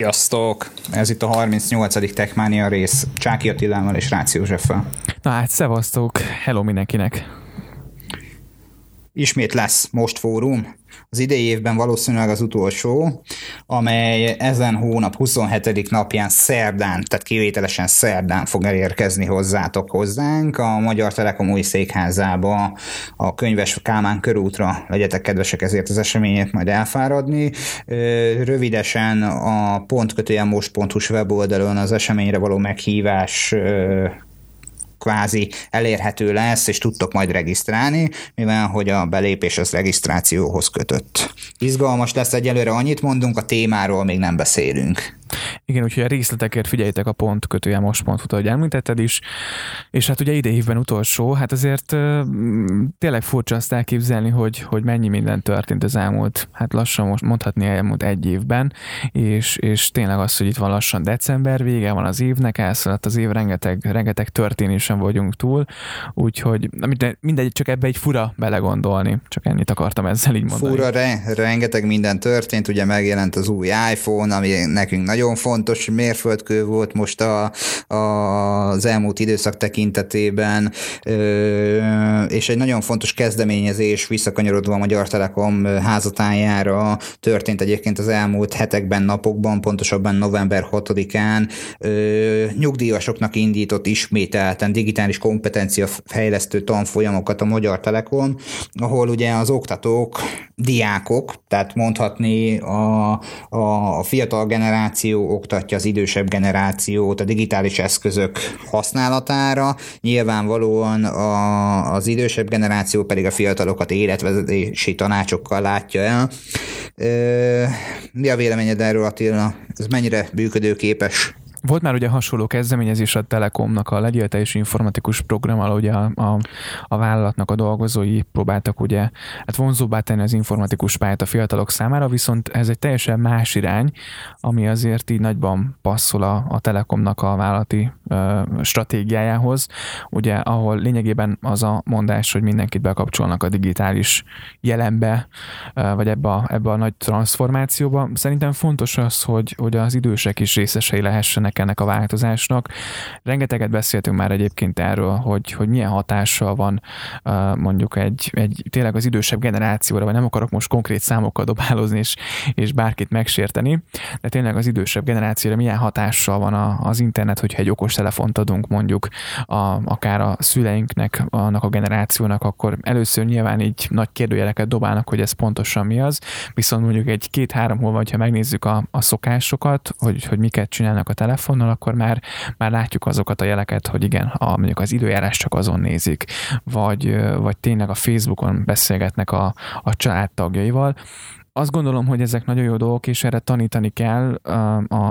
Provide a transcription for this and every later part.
Sziasztok! Ez itt a 38. Techmania rész Csáki Attilával és Rácz Józseffel. Na hát, szevasztok! Hello mindenkinek! Ismét lesz most fórum, az idei évben valószínűleg az utolsó, amely ezen hónap 27. napján szerdán, tehát kivételesen szerdán fog elérkezni hozzátok hozzánk a Magyar Telekom új székházába, a Könyves Kálmán körútra legyetek kedvesek ezért az eseményet majd elfáradni. Rövidesen a pontkötőjelmost.hu weboldalon az eseményre való meghívás kvázi elérhető lesz, és tudtok majd regisztrálni, mivel hogy a belépés az regisztrációhoz kötött. Izgalmas lesz egyelőre, annyit mondunk, a témáról még nem beszélünk. Igen, úgyhogy a részletekért figyeljétek a pont kötője most.hu, ahogy említetted is, és hát ugye ide évben utolsó, hát azért tényleg furcsa azt elképzelni, hogy, hogy mennyi minden történt az elmúlt, hát lassan most mondhatni elmúlt egy évben, és, és tényleg az, hogy itt van lassan december, vége van az évnek, elszaladt az év, rengeteg, rengeteg történésen vagyunk túl, úgyhogy mindegy, csak ebbe egy fura belegondolni, csak ennyit akartam ezzel így mondani. Fura, re, rengeteg minden történt, ugye megjelent az új iPhone, ami nekünk nagyon fontos mérföldkő volt most a, a, az elmúlt időszak tekintetében, és egy nagyon fontos kezdeményezés visszakanyarodva a Magyar Telekom házatájára történt egyébként az elmúlt hetekben, napokban, pontosabban november 6-án nyugdíjasoknak indított ismételten digitális kompetencia fejlesztő tanfolyamokat a Magyar Telekom, ahol ugye az oktatók, diákok, tehát mondhatni a, a, a fiatal generáció, generáció oktatja az idősebb generációt a digitális eszközök használatára, nyilvánvalóan a, az idősebb generáció pedig a fiatalokat életvezetési tanácsokkal látja el. Mi a véleményed erről Attila? Ez mennyire működőképes? Volt már ugye hasonló kezdeményezés a Telekomnak a legyiltelés informatikus programmal, ugye a, a, a vállalatnak a dolgozói próbáltak ugye hát vonzóbbá tenni az informatikus pályát a fiatalok számára, viszont ez egy teljesen más irány, ami azért így nagyban passzol a, a Telekomnak a vállalati ö, stratégiájához, ugye ahol lényegében az a mondás, hogy mindenkit bekapcsolnak a digitális jelenbe, ö, vagy ebbe a, ebbe a nagy transformációba. Szerintem fontos az, hogy, hogy az idősek is részesei lehessenek ennek a változásnak. Rengeteget beszéltünk már egyébként erről, hogy, hogy milyen hatással van mondjuk egy, egy tényleg az idősebb generációra, vagy nem akarok most konkrét számokkal dobálozni és, és bárkit megsérteni, de tényleg az idősebb generációra milyen hatással van a, az internet, hogyha egy okos telefont adunk mondjuk a, akár a szüleinknek, annak a generációnak, akkor először nyilván így nagy kérdőjeleket dobálnak, hogy ez pontosan mi az, viszont mondjuk egy két-három hónapban, ha megnézzük a, a szokásokat, hogy, hogy miket csinálnak a telefon, telefonnal, akkor már, már látjuk azokat a jeleket, hogy igen, a, mondjuk az időjárás csak azon nézik, vagy, vagy tényleg a Facebookon beszélgetnek a, a családtagjaival, azt gondolom, hogy ezek nagyon jó dolgok, és erre tanítani kell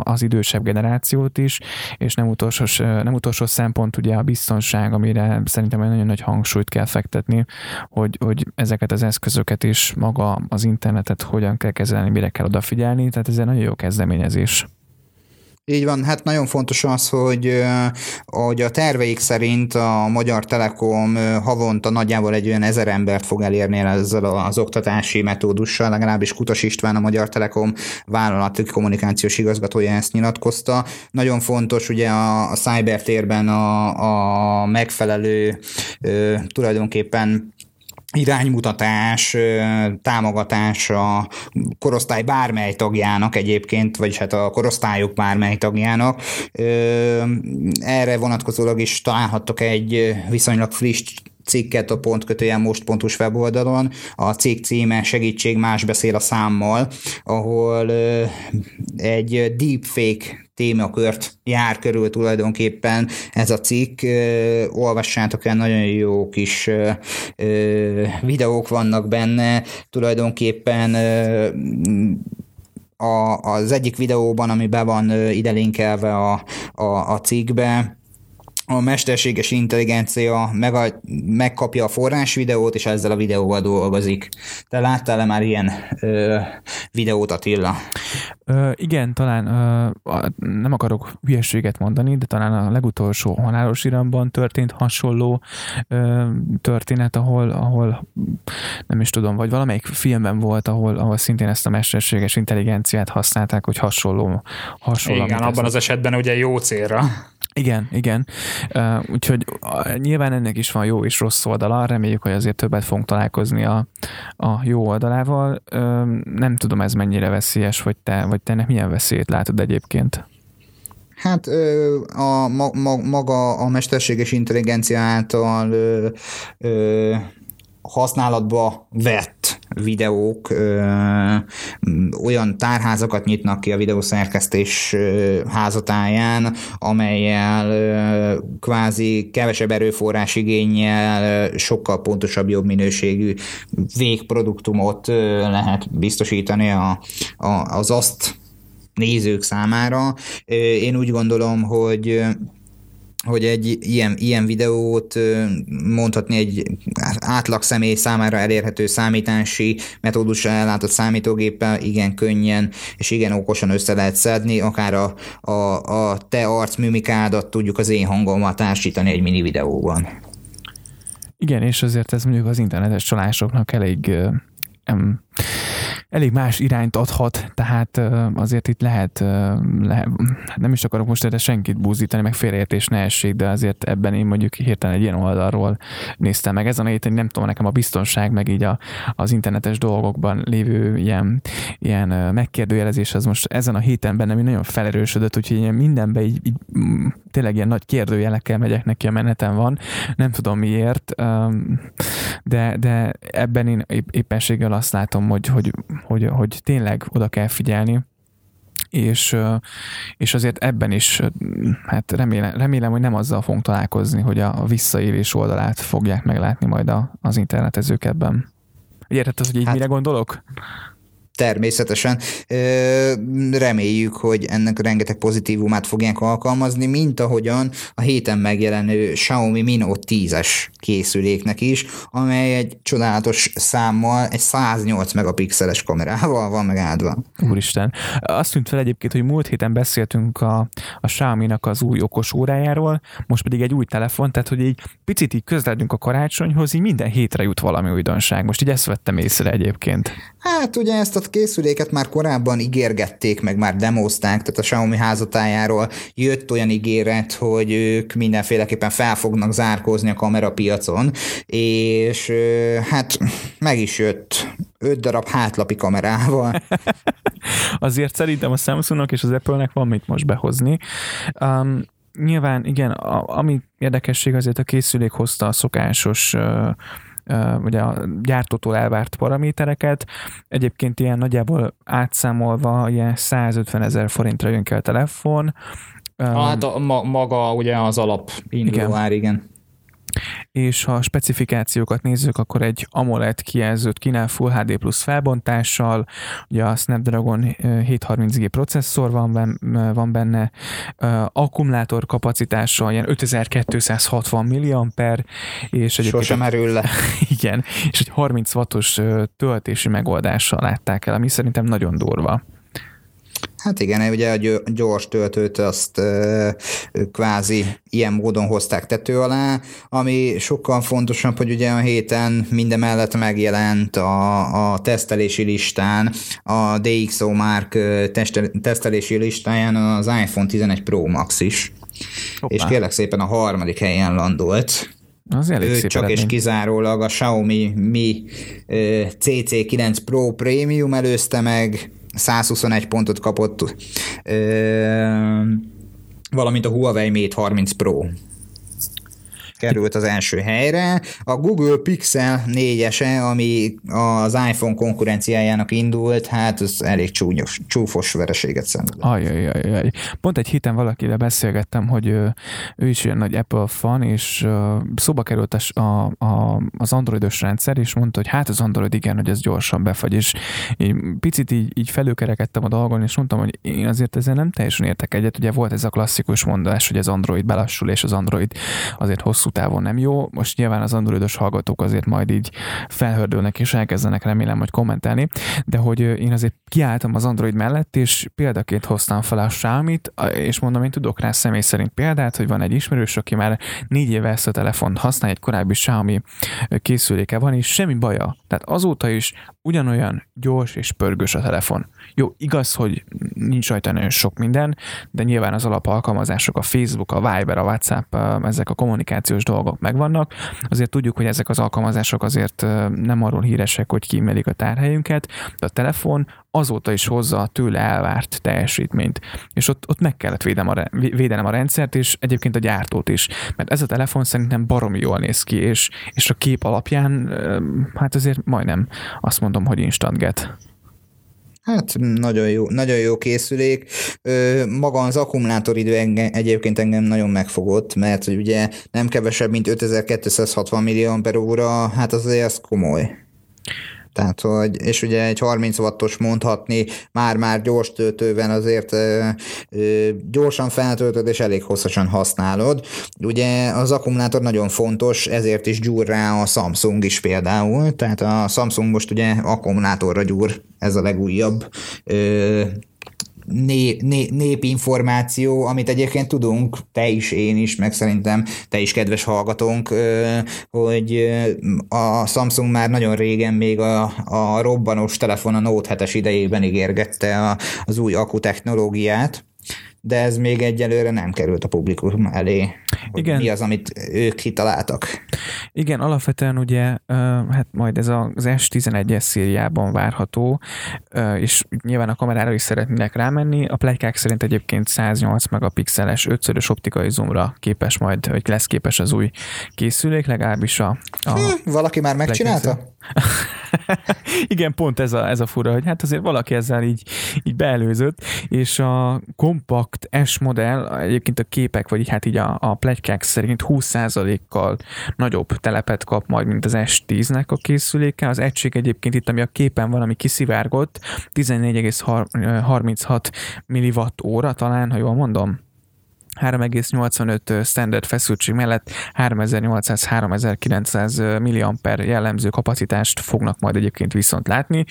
az idősebb generációt is, és nem utolsó, nem utolsó szempont ugye a biztonság, amire szerintem egy nagyon nagy hangsúlyt kell fektetni, hogy, hogy ezeket az eszközöket is, maga az internetet hogyan kell kezelni, mire kell odafigyelni, tehát ez egy nagyon jó kezdeményezés. Így van, hát nagyon fontos az, hogy, hogy a terveik szerint a Magyar Telekom havonta nagyjából egy olyan ezer embert fog elérni ezzel az oktatási metódussal, legalábbis Kutas István a Magyar Telekom vállalati kommunikációs igazgatója ezt nyilatkozta. Nagyon fontos ugye a, a cybertérben a, a megfelelő tulajdonképpen iránymutatás, támogatás a korosztály bármely tagjának egyébként, vagyis hát a korosztályok bármely tagjának. Erre vonatkozólag is találhattok egy viszonylag friss cikket a pontkötőjel most.hu weboldalon. A cikk címe Segítség más beszél a számmal, ahol egy deepfake témakört jár körül tulajdonképpen ez a cikk. Olvassátok el, nagyon jó kis videók vannak benne. Tulajdonképpen a, az egyik videóban, ami be van ide linkelve a, a, a cikkbe, a mesterséges intelligencia meg a, megkapja a forrás videót, és ezzel a videóval dolgozik. Te láttál-e már ilyen ö, videót, Attila? Ö, igen, talán ö, nem akarok hülyeséget mondani, de talán a legutolsó halálos iramban történt hasonló ö, történet, ahol, ahol nem is tudom, vagy valamelyik filmben volt, ahol, ahol szintén ezt a mesterséges intelligenciát használták, hogy hasonló. hasonló igen, abban az esetben ugye jó célra. Igen, igen. Uh, úgyhogy uh, nyilván ennek is van jó és rossz oldala, reméljük, hogy azért többet fogunk találkozni a, a jó oldalával. Uh, nem tudom, ez mennyire veszélyes, vagy te, vagy te ennek milyen veszélyt látod egyébként? Hát a, maga a mesterséges intelligencia által használatba vett videók ö, olyan tárházakat nyitnak ki a videószerkesztés ö, házatáján, amelyel ö, kvázi kevesebb erőforrás igényel sokkal pontosabb, jobb minőségű végproduktumot ö, lehet biztosítani a, a, az azt nézők számára. Én úgy gondolom, hogy hogy egy ilyen, ilyen videót mondhatni egy átlag személy számára elérhető számítási metódusra ellátott számítógéppel igen könnyen és igen okosan össze lehet szedni, akár a, a, a te arc mimikádat tudjuk az én hangommal társítani egy mini videóban. Igen, és azért ez mondjuk az internetes csalásoknak elég elég más irányt adhat, tehát azért itt lehet, lehet hát nem is akarok most erre senkit búzítani, meg félreértés ne essék, de azért ebben én mondjuk hirtelen egy ilyen oldalról néztem meg. Ezen a héten nem tudom, nekem a biztonság, meg így a, az internetes dolgokban lévő ilyen, ilyen megkérdőjelezés az most ezen a héten bennem nagyon felerősödött, úgyhogy ilyen mindenben így, így mm, tényleg ilyen nagy kérdőjelekkel megyek neki a menetem van. Nem tudom miért, de, de ebben én éppenséggel azt látom, hogy, hogy hogy, hogy tényleg oda kell figyelni, és, és azért ebben is, hát remélem, remélem, hogy nem azzal fogunk találkozni, hogy a visszaélés oldalát fogják meglátni majd az internetezők ebben. Érted, hogy így hát, mire gondolok? Természetesen. Reméljük, hogy ennek rengeteg pozitívumát fogják alkalmazni, mint ahogyan a héten megjelenő Xiaomi Mi Note 10-es készüléknek is, amely egy csodálatos számmal, egy 108 megapixeles kamerával van megáldva. Úristen. Azt tűnt fel egyébként, hogy múlt héten beszéltünk a, a Xiaomi-nak az új okos órájáról, most pedig egy új telefon, tehát hogy így picit így közeledünk a karácsonyhoz, így minden hétre jut valami újdonság. Most így ezt vettem észre egyébként. Hát ugye ezt a készüléket már korábban ígérgették, meg már demozták, tehát a Xiaomi házatájáról jött olyan ígéret, hogy ők mindenféleképpen fel fognak zárkózni a kamerapiacon, és hát meg is jött öt darab hátlapi kamerával. Azért szerintem a Samsungnak és az Apple-nek van mit most behozni. Um, nyilván igen, a, ami érdekesség azért a készülék hozta a szokásos uh, ugye a gyártótól elvárt paramétereket. Egyébként ilyen nagyjából átszámolva ilyen 150 ezer forintra jön ki a telefon. Hát a, ma, maga ugye az alap induló igen. ár, igen és ha a specifikációkat nézzük, akkor egy AMOLED kijelzőt kínál Full HD plusz felbontással, ugye a Snapdragon 730G processzor van, van benne, akkumulátor kapacitással ilyen 5260 mAh, és egyébként... Sosem merül le. Igen, és egy 30 wattos töltési megoldással látták el, ami szerintem nagyon durva. Hát igen, ugye a gyors töltőt azt kvázi ilyen módon hozták tető alá, ami sokkal fontosabb, hogy ugye a héten minden mellett megjelent a, a tesztelési listán, a DxO Mark tesztelési listáján az iPhone 11 Pro Max is. Hoppá. És kérlek szépen a harmadik helyen landolt. Az elég ő csak és kizárólag a Xiaomi Mi CC9 Pro Premium előzte meg, 121 pontot kapott, valamint a Huawei Mate 30 Pro. Került az első helyre. A Google Pixel 4-ese, ami az iPhone konkurenciájának indult, hát ez elég csúnyos, csúfos vereséget szenvedett. Ajajajaj. Pont egy héten valakivel beszélgettem, hogy ő is ilyen nagy Apple fan, és szóba került a, a, az androidos rendszer, és mondta, hogy hát az Android igen, hogy ez gyorsan befagy, és én picit így, így felőkerekedtem a dolgon, és mondtam, hogy én azért ezzel nem teljesen értek egyet. Ugye volt ez a klasszikus mondás, hogy az Android belassul, és az Android azért hosszú távon nem jó. Most nyilván az androidos hallgatók azért majd így felhördülnek, és elkezdenek remélem, hogy kommentelni, de hogy én azért kiálltam az Android mellett, és példaként hoztam fel a xiaomi és mondom, én tudok rá személy szerint példát, hogy van egy ismerős, aki már négy éve ezt a telefont használ, egy korábbi Xiaomi készüléke van, és semmi baja. Tehát azóta is ugyanolyan gyors és pörgős a telefon. Jó, igaz, hogy nincs rajta nagyon sok minden, de nyilván az alapalkalmazások, a Facebook, a Viber, a WhatsApp, ezek a kommunikációs dolgok megvannak. Azért tudjuk, hogy ezek az alkalmazások azért nem arról híresek, hogy kímélik a tárhelyünket, de a telefon azóta is hozza a tőle elvárt teljesítményt. És ott, ott meg kellett védenem a, védenem a rendszert, és egyébként a gyártót is. Mert ez a telefon szerintem baromi jól néz ki, és, és a kép alapján hát azért majdnem azt mondom, hogy instant get. Hát nagyon jó, nagyon jó készülék. Maga az akkumulátoridő engem, egyébként engem nagyon megfogott, mert hogy ugye nem kevesebb, mint 5260 millió per óra, hát azért ez komoly. Tehát, hogy, és ugye egy 30 wattos mondhatni, már-már gyors töltőben azért ö, ö, gyorsan feltöltöd, és elég hosszasan használod. Ugye az akkumulátor nagyon fontos, ezért is gyúr rá a Samsung is például, tehát a Samsung most ugye akkumulátorra gyúr, ez a legújabb ö, né, né, népinformáció, amit egyébként tudunk, te is, én is, meg szerintem te is, kedves hallgatónk, hogy a Samsung már nagyon régen még a, a robbanós telefon a Note 7-es idejében ígérgette az új akku technológiát, de ez még egyelőre nem került a publikum elé. Igen. Mi az, amit ők kitaláltak? Igen, alapvetően ugye, hát majd ez az S11-es szériában várható, és nyilván a kamerára is szeretnének rámenni. A plegykák szerint egyébként 108 megapixeles 5 optikai zoomra képes majd, vagy lesz képes az új készülék, legalábbis a... a hm, valaki már megcsinálta? Igen, pont ez a, ez a fura, hogy hát azért valaki ezzel így, így beelőzött, és a kompakt S modell, egyébként a képek, vagy hát így a, a plegykák szerint 20%-kal nagyobb telepet kap majd, mint az S10-nek a készüléke. Az egység egyébként itt, ami a képen van, ami kiszivárgott, 14,36 milliwatt óra talán, ha jól mondom. 3,85 standard feszültség mellett 3800-3900 milliamper jellemző kapacitást fognak majd egyébként viszont látni.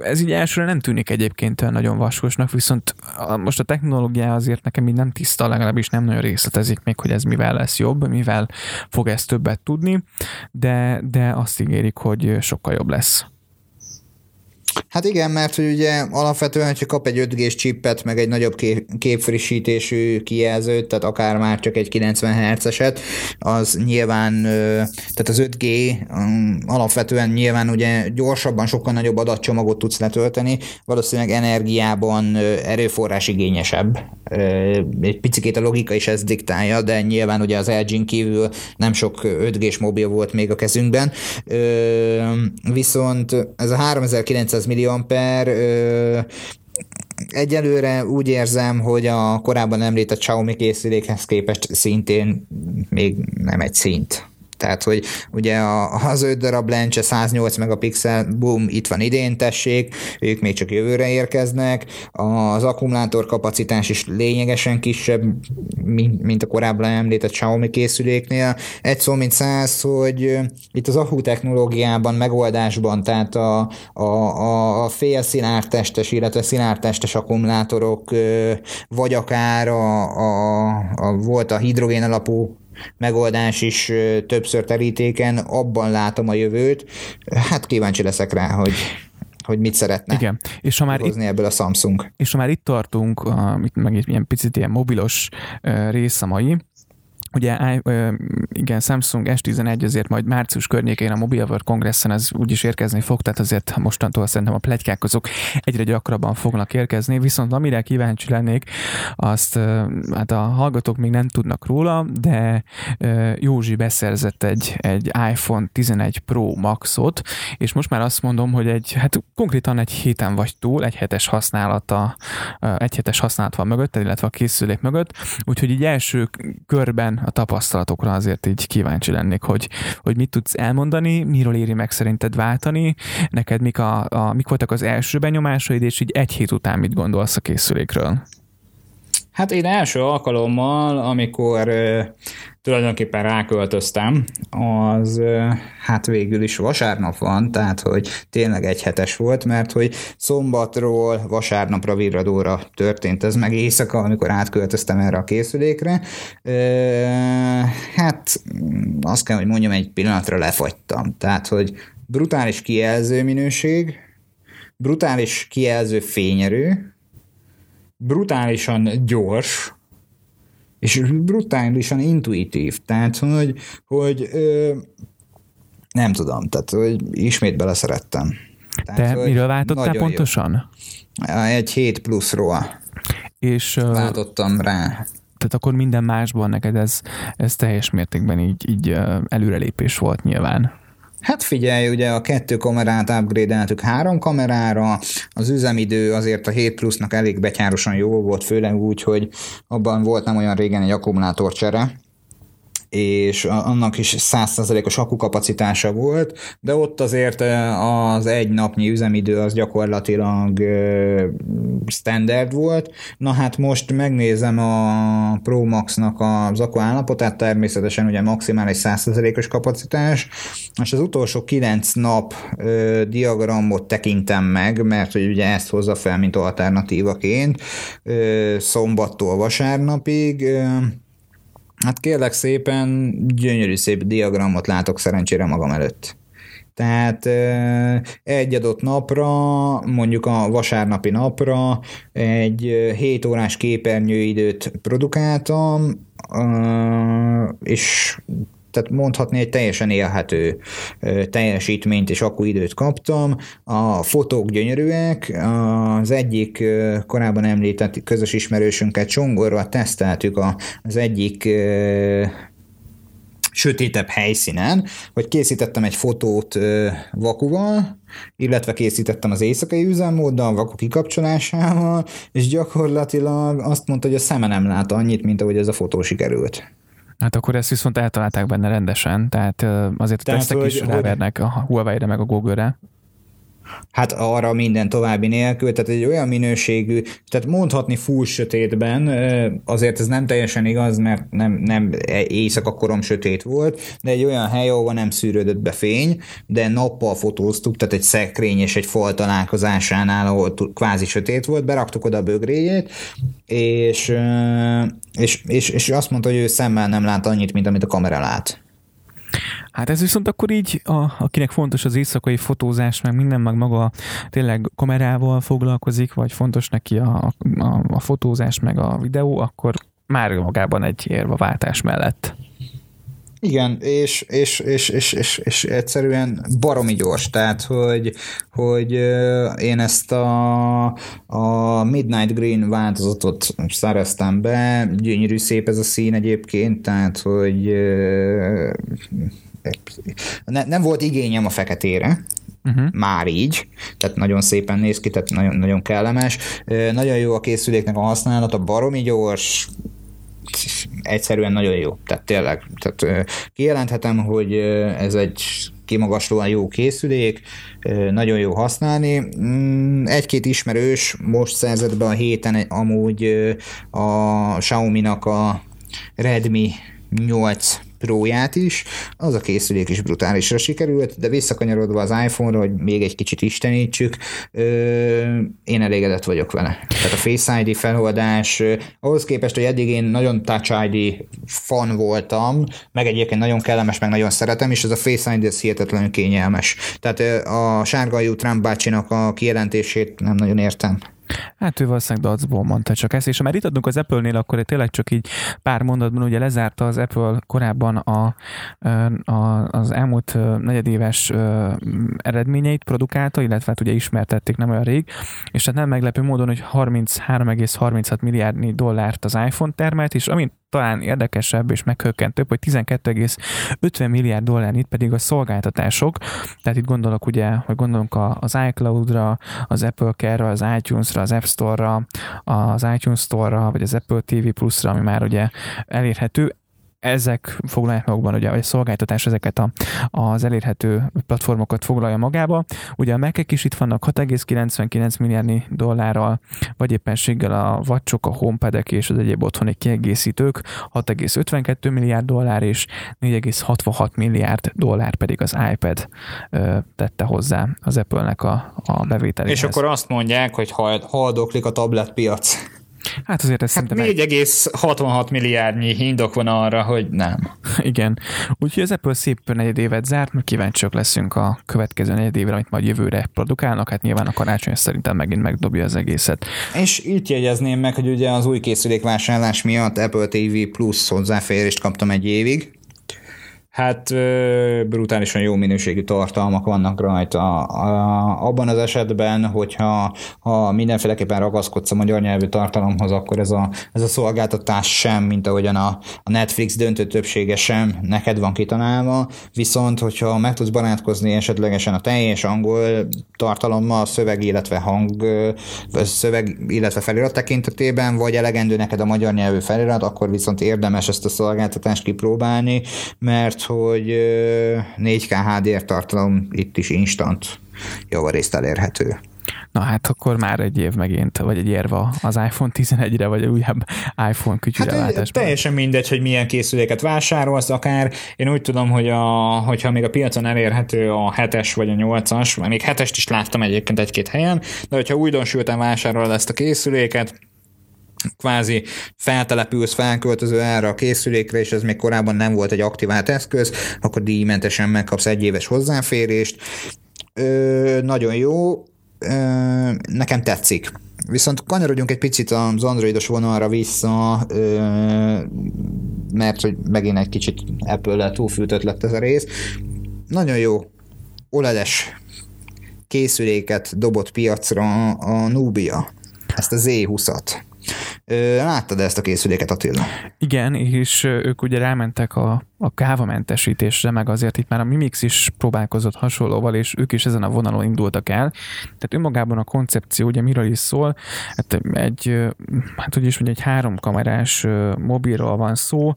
Ez így elsőre nem tűnik egyébként nagyon vaskosnak, viszont most a technológia azért nekem így nem tiszta, legalábbis nem nagyon részletezik még, hogy ez mivel lesz jobb, mivel fog ezt többet tudni, de, de azt ígérik, hogy sokkal jobb lesz. Hát igen, mert hogy ugye alapvetően, hogyha kap egy 5 g csippet, meg egy nagyobb képfrissítésű kijelzőt, tehát akár már csak egy 90 Hz-eset, az nyilván, tehát az 5G um, alapvetően nyilván ugye gyorsabban, sokkal nagyobb adatcsomagot tudsz letölteni, valószínűleg energiában erőforrás igényesebb. Egy picit a logika is ezt diktálja, de nyilván ugye az LG-n kívül nem sok 5G-s mobil volt még a kezünkben. Viszont ez a 3900 milliamper egyelőre úgy érzem, hogy a korábban említett Xiaomi készülékhez képest szintén még nem egy szint. Tehát, hogy ugye az 5 darab lencse 108 megapixel, boom, itt van idén, tessék, ők még csak jövőre érkeznek, az akkumulátor kapacitás is lényegesen kisebb, mint a korábban említett Xiaomi készüléknél. Egy szó, mint száz, hogy itt az akku technológiában, megoldásban, tehát a, a, a, a fél testes, illetve testes akkumulátorok, vagy akár a, a, a volt a hidrogén alapú megoldás is többször terítéken, abban látom a jövőt. Hát kíváncsi leszek rá, hogy hogy mit szeretne Igen. És ha már itt, ebből a Samsung. És ha már itt tartunk, uh, meg egy ilyen picit ilyen mobilos rész a mai, Ugye igen, Samsung S11 azért majd március környékén a Mobile World Congressen ez úgyis érkezni fog, tehát azért mostantól szerintem a plegykák azok egyre gyakrabban fognak érkezni, viszont amire kíváncsi lennék, azt hát a hallgatók még nem tudnak róla, de Józsi beszerzett egy, egy iPhone 11 Pro Maxot, és most már azt mondom, hogy egy, hát konkrétan egy héten vagy túl, egy hetes használata, egy hetes használat van mögött, illetve a készülék mögött, úgyhogy így első körben a tapasztalatokra azért így kíváncsi lennék, hogy, hogy mit tudsz elmondani, miről éri meg szerinted váltani, neked mik, a, a, mik voltak az első benyomásaid, és így egy hét után mit gondolsz a készülékről? Hát én első alkalommal, amikor tulajdonképpen ráköltöztem, az hát végül is vasárnap van, tehát hogy tényleg egy hetes volt, mert hogy szombatról vasárnapra virradóra történt ez meg éjszaka, amikor átköltöztem erre a készülékre. Hát azt kell, hogy mondjam, egy pillanatra lefagytam. Tehát, hogy brutális kijelző minőség, brutális kijelző fényerő, brutálisan gyors, és brutálisan intuitív. Tehát, hogy, hogy ö, nem tudom, tehát, hogy ismét beleszerettem. Tehát, Te miről váltottál pontosan? Jó. Egy 7 pluszról. És váltottam rá. Tehát akkor minden másban neked ez, ez teljes mértékben így, így előrelépés volt nyilván. Hát figyelj, ugye a kettő kamerát upgrade három kamerára, az üzemidő azért a 7 plusznak elég betyárosan jó volt, főleg úgy, hogy abban volt nem olyan régen egy akkumulátorcsere, és annak is 100%-os akukapacitása volt, de ott azért az egy napnyi üzemidő az gyakorlatilag standard volt. Na hát most megnézem a Pro Max-nak az akku állapotát, természetesen ugye maximális 100%-os kapacitás, és az utolsó 9 nap diagramot tekintem meg, mert hogy ugye ezt hozza fel, mint alternatívaként szombattól vasárnapig, Hát kérlek szépen, gyönyörű szép diagramot látok szerencsére magam előtt. Tehát egy adott napra, mondjuk a vasárnapi napra egy 7 órás képernyőidőt produkáltam, és tehát mondhatni egy teljesen élhető teljesítményt és időt kaptam. A fotók gyönyörűek, az egyik korábban említett közös ismerősünket Csongorra teszteltük az egyik sötétebb helyszínen, hogy készítettem egy fotót vakuval, illetve készítettem az éjszakai üzemmóddal, vaku kikapcsolásával, és gyakorlatilag azt mondta, hogy a szeme nem lát annyit, mint ahogy ez a fotó sikerült. Hát akkor ezt viszont eltalálták benne rendesen, tehát azért a tehát, tesztek is rávernek a Huawei-re meg a Google-re. Hát arra minden további nélkül, tehát egy olyan minőségű, tehát mondhatni full sötétben, azért ez nem teljesen igaz, mert nem, nem éjszaka korom sötét volt, de egy olyan hely, ahol nem szűrődött be fény, de nappal fotóztuk, tehát egy szekrény és egy fal találkozásánál, ahol kvázi sötét volt, beraktuk oda a bögréjét, és, és, és, és azt mondta, hogy ő szemmel nem lát annyit, mint amit a kamera lát. Hát ez viszont akkor így, a, akinek fontos az éjszakai fotózás, meg minden, meg maga tényleg kamerával foglalkozik, vagy fontos neki a, a, a fotózás, meg a videó, akkor már magában egy érve váltás mellett. Igen, és, és, és, és, és, és egyszerűen baromi gyors, tehát hogy, hogy én ezt a, a Midnight Green változatot szereztem be, gyönyörű szép ez a szín egyébként, tehát hogy ne, nem volt igényem a feketére, uh-huh. már így, tehát nagyon szépen néz ki, tehát nagyon, nagyon kellemes. Nagyon jó a készüléknek a használata, baromi gyors, egyszerűen nagyon jó. Tehát tényleg, tehát kijelenthetem, hogy ez egy kimagaslóan jó készülék, nagyon jó használni. Mm, egy-két ismerős most szerzett be a héten amúgy a Xiaomi-nak a Redmi 8 Pro-ját is, az a készülék is brutálisra sikerült, de visszakanyarodva az iPhone-ra, hogy még egy kicsit istenítsük, én elégedett vagyok vele. Tehát a Face ID feloldás, ahhoz képest, hogy eddig én nagyon Touch ID fan voltam, meg egyébként nagyon kellemes, meg nagyon szeretem, és ez a Face ID ez hihetetlenül kényelmes. Tehát a sárga Trump bácsinak a kijelentését nem nagyon értem. Hát ő valószínűleg Dacból mondta csak ezt, és ha már itt adunk az Apple-nél, akkor tényleg csak így pár mondatban ugye lezárta az Apple korábban a, a, az elmúlt negyedéves eredményeit produkálta, illetve hát ugye ismertették nem olyan rég, és hát nem meglepő módon, hogy 33,36 milliárdnyi dollárt az iPhone termelt, és amint talán érdekesebb és meghökkentőbb, hogy 12,50 milliárd dollárnyit pedig a szolgáltatások, tehát itt gondolok ugye, hogy gondolunk az iCloud-ra, az Apple Care-ra, az iTunes-ra, az App Store-ra, az iTunes Store-ra, vagy az Apple TV Plus-ra, ami már ugye elérhető, ezek foglalják magukban, ugye, vagy a szolgáltatás ezeket a, az elérhető platformokat foglalja magába. Ugye a mac is itt vannak 6,99 milliárdnyi dollárral, vagy éppenséggel a vacsok, a homepad és az egyéb otthoni kiegészítők 6,52 milliárd dollár és 4,66 milliárd dollár pedig az iPad ö, tette hozzá az Apple-nek a, a bevételéhez. És akkor azt mondják, hogy haldoklik a tabletpiac. Hát azért ez hát szerintem... 4,66 milliárdnyi indok van arra, hogy nem. Igen. Úgyhogy az Apple szép negyed évet zárt, mert kíváncsiak leszünk a következő negyed évre, amit majd jövőre produkálnak. Hát nyilván a karácsony szerintem megint megdobja az egészet. És itt jegyezném meg, hogy ugye az új készülékvásárlás miatt Apple TV Plus hozzáférést kaptam egy évig, Hát brutálisan jó minőségű tartalmak vannak rajta. Abban az esetben, hogyha ha mindenféleképpen ragaszkodsz a magyar nyelvű tartalomhoz, akkor ez a, ez a szolgáltatás sem, mint ahogyan a, a Netflix döntő többsége sem neked van kitalálva, viszont hogyha meg tudsz barátkozni esetlegesen a teljes angol tartalommal, szöveg, illetve hang, szöveg, illetve felirat tekintetében, vagy elegendő neked a magyar nyelvű felirat, akkor viszont érdemes ezt a szolgáltatást kipróbálni, mert hogy 4K HDR tartalom itt is instant javarészt elérhető. Na hát akkor már egy év megint, vagy egy érva az iPhone 11-re, vagy újabb iPhone kütyűre hát, Teljesen mindegy, hogy milyen készüléket vásárolsz, akár én úgy tudom, hogy a, hogyha még a piacon elérhető a 7-es vagy a 8-as, még 7-est is láttam egyébként egy-két helyen, de hogyha újdonsülten vásárolod ezt a készüléket, kvázi feltelepülsz, felköltöző erre a készülékre, és ez még korábban nem volt egy aktivált eszköz, akkor díjmentesen megkapsz egy éves hozzáférést. Ö, nagyon jó, ö, nekem tetszik. Viszont kanyarodjunk egy picit az androidos vonalra vissza, ö, mert hogy megint egy kicsit Apple-lel túlfűtött lett ez a rész. Nagyon jó OLED-es készüléket dobott piacra a Nubia, ezt a Z20-at. Láttad ezt a készüléket, Attila? Igen, és ők ugye rámentek a, a kávamenesítésre, meg azért itt már a Mimix is próbálkozott hasonlóval, és ők is ezen a vonalon indultak el. Tehát önmagában a koncepció ugye miről is szól, hát egy, hát hogy is mondja, egy háromkamerás mobilról van szó,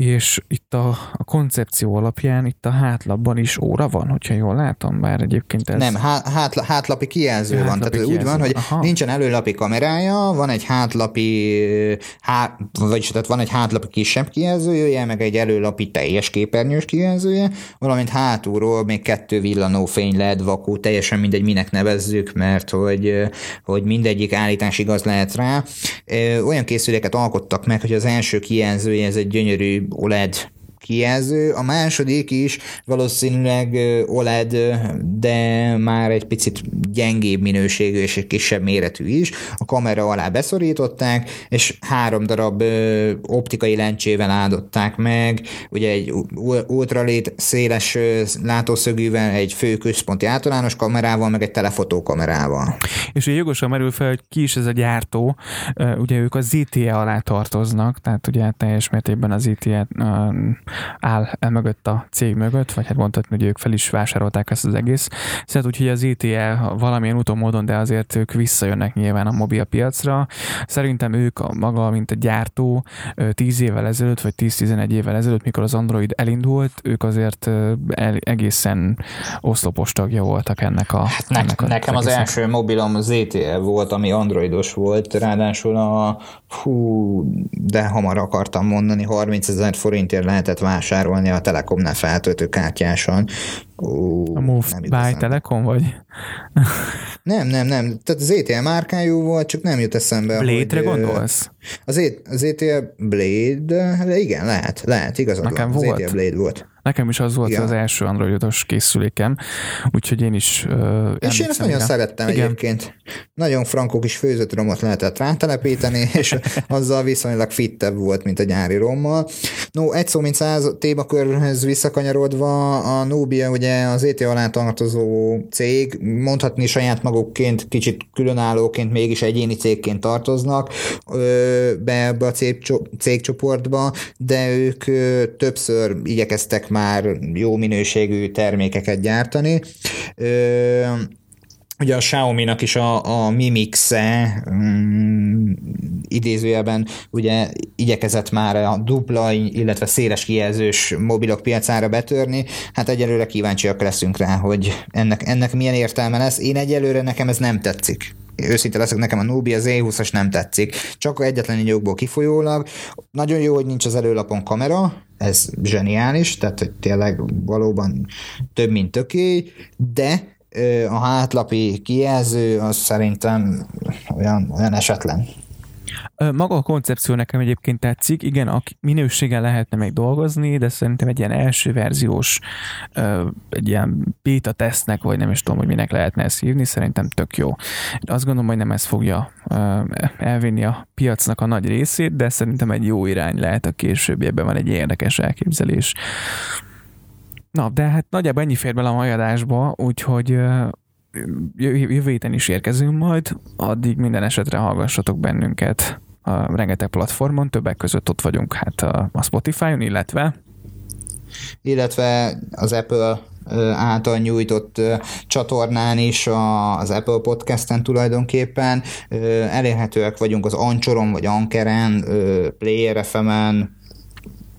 és itt a, a koncepció alapján itt a hátlapban is óra van, hogyha jól látom, bár egyébként ez... Nem, há, hátla, hátlapi kijelző hátlapi van, tehát kijelző. úgy van, hogy Aha. nincsen előlapi kamerája, van egy hátlapi, há, vagyis tehát van egy hátlapi kisebb kijelzője, meg egy előlapi teljes képernyős kijelzője, valamint hátulról még kettő villanó fény LED vakú, teljesen mindegy, minek nevezzük, mert hogy, hogy mindegyik állítás igaz lehet rá. Olyan készüléket alkottak meg, hogy az első kijelzője ez egy gyönyörű OLED kijelző, a második is valószínűleg OLED, de már egy picit gyengébb minőségű és egy kisebb méretű is. A kamera alá beszorították, és három darab optikai lencsével áldották meg, ugye egy ultralét széles látószögűvel, egy fő központi általános kamerával, meg egy telefotókamerával. És ugye jogosan merül fel, hogy ki is ez a gyártó, ugye ők a ZTE alá tartoznak, tehát ugye teljes mértékben az ZTE áll el mögött a cég mögött, vagy hát mondhatni, hogy ők fel is vásárolták ezt az egész. Szóval úgyhogy az ETL valamilyen úton módon, de azért ők visszajönnek nyilván a mobil piacra. Szerintem ők a maga, mint a gyártó 10 évvel ezelőtt, vagy 10-11 évvel ezelőtt, mikor az Android elindult, ők azért el, egészen oszlopos tagja voltak ennek a... Hát ne, ennek a nekem az, az első mobilom az ETL volt, ami androidos volt, ráadásul a hú, de hamar akartam mondani, 30 ezer forintért lehetett vásárolni a Telekomnál feltöltő kártyáson. Ó, a Move by Telekom vagy? nem, nem, nem. Tehát az ETL márkájú volt, csak nem jut eszembe. Blade-re hogy, gondolsz? Az, az ETL Blade, de igen, lehet, lehet, igazad Nekem van. Volt. Az ETL Blade volt. Nekem is az volt ja. az első androidos készülékem, úgyhogy én is uh, És én ezt nagyon rá. szerettem Igen. egyébként. Nagyon frankó kis főzött romot lehetett rátelepíteni, és azzal viszonylag fittebb volt, mint a gyári rommal. No, egy szó, mint száz témakörhöz visszakanyarodva, a Nubia ugye az ET alá tartozó cég, mondhatni saját magukként, kicsit különállóként, mégis egyéni cégként tartoznak be ebbe a cégcsoportba, de ők többször igyekeztek már jó minőségű termékeket gyártani. Ugye a Xiaomi-nak is a, a Mi Mix-e um, idézőjelben ugye igyekezett már a dupla, illetve széles kijelzős mobilok piacára betörni. Hát egyelőre kíváncsiak leszünk rá, hogy ennek, ennek milyen értelme lesz. Én egyelőre nekem ez nem tetszik őszinte leszek, nekem a Nubia Z20-as nem tetszik. Csak egyetlen egy jogból kifolyólag. Nagyon jó, hogy nincs az előlapon kamera, ez zseniális, tehát hogy tényleg valóban több, mint töké, de a hátlapi kijelző az szerintem olyan, olyan esetlen. Maga a koncepció nekem egyébként tetszik, igen, a minőséggel lehetne még dolgozni, de szerintem egy ilyen első verziós, egy ilyen beta tesznek, vagy nem is tudom, hogy minek lehetne ezt hívni, szerintem tök jó. Azt gondolom, hogy nem ez fogja elvinni a piacnak a nagy részét, de szerintem egy jó irány lehet a későbbiekben van egy érdekes elképzelés. Na, de hát nagyjából ennyi fér bele a mai adásba, úgyhogy jövő héten is érkezünk majd, addig minden esetre hallgassatok bennünket a rengeteg platformon, többek között ott vagyunk hát a Spotify-on, illetve illetve az Apple által nyújtott csatornán is, az Apple Podcast-en tulajdonképpen. Elérhetőek vagyunk az Anchoron vagy Ankeren, Player FM-en,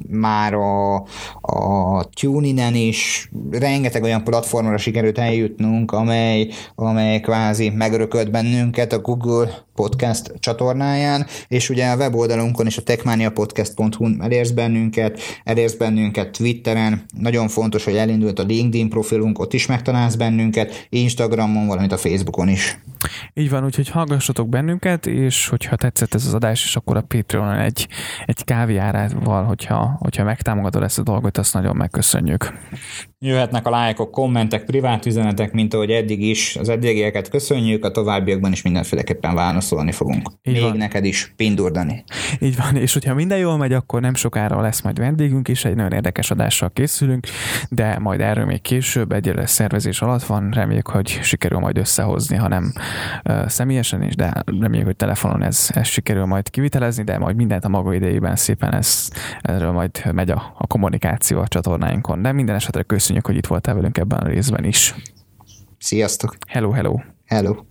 már a, a TuneIn-en is rengeteg olyan platformra sikerült eljutnunk, amely, amely kvázi megörökölt bennünket a Google podcast csatornáján, és ugye a weboldalunkon is a techmaniapodcast.hu elérsz bennünket, elérsz bennünket Twitteren, nagyon fontos, hogy elindult a LinkedIn profilunk, ott is megtalálsz bennünket, Instagramon, valamint a Facebookon is. Így van, úgyhogy hallgassatok bennünket, és hogyha tetszett ez az adás, és akkor a Patreonon egy, egy kávéjárával, hogyha, hogyha megtámogatod ezt a dolgot, azt nagyon megköszönjük. Jöhetnek a lájkok, kommentek, privát üzenetek, mint ahogy eddig is. Az eddigieket köszönjük, a továbbiakban is mindenféleképpen válaszolni fogunk. Így Még van. neked is, Pindurdani. Így van, és hogyha minden jól megy, akkor nem sokára lesz majd vendégünk is, egy nagyon érdekes adással készülünk, de majd erről még később, egyre szervezés alatt van, reméljük, hogy sikerül majd összehozni, hanem uh, személyesen is, de reméljük, hogy telefonon ez, ez sikerül majd kivitelezni, de majd mindent a maga idejében szépen ez, erről majd megy a, a kommunikáció a csatornáinkon. De minden esetre köszönjük, hogy itt voltál velünk ebben a részben is. Sziasztok! Hello, hello! Hello!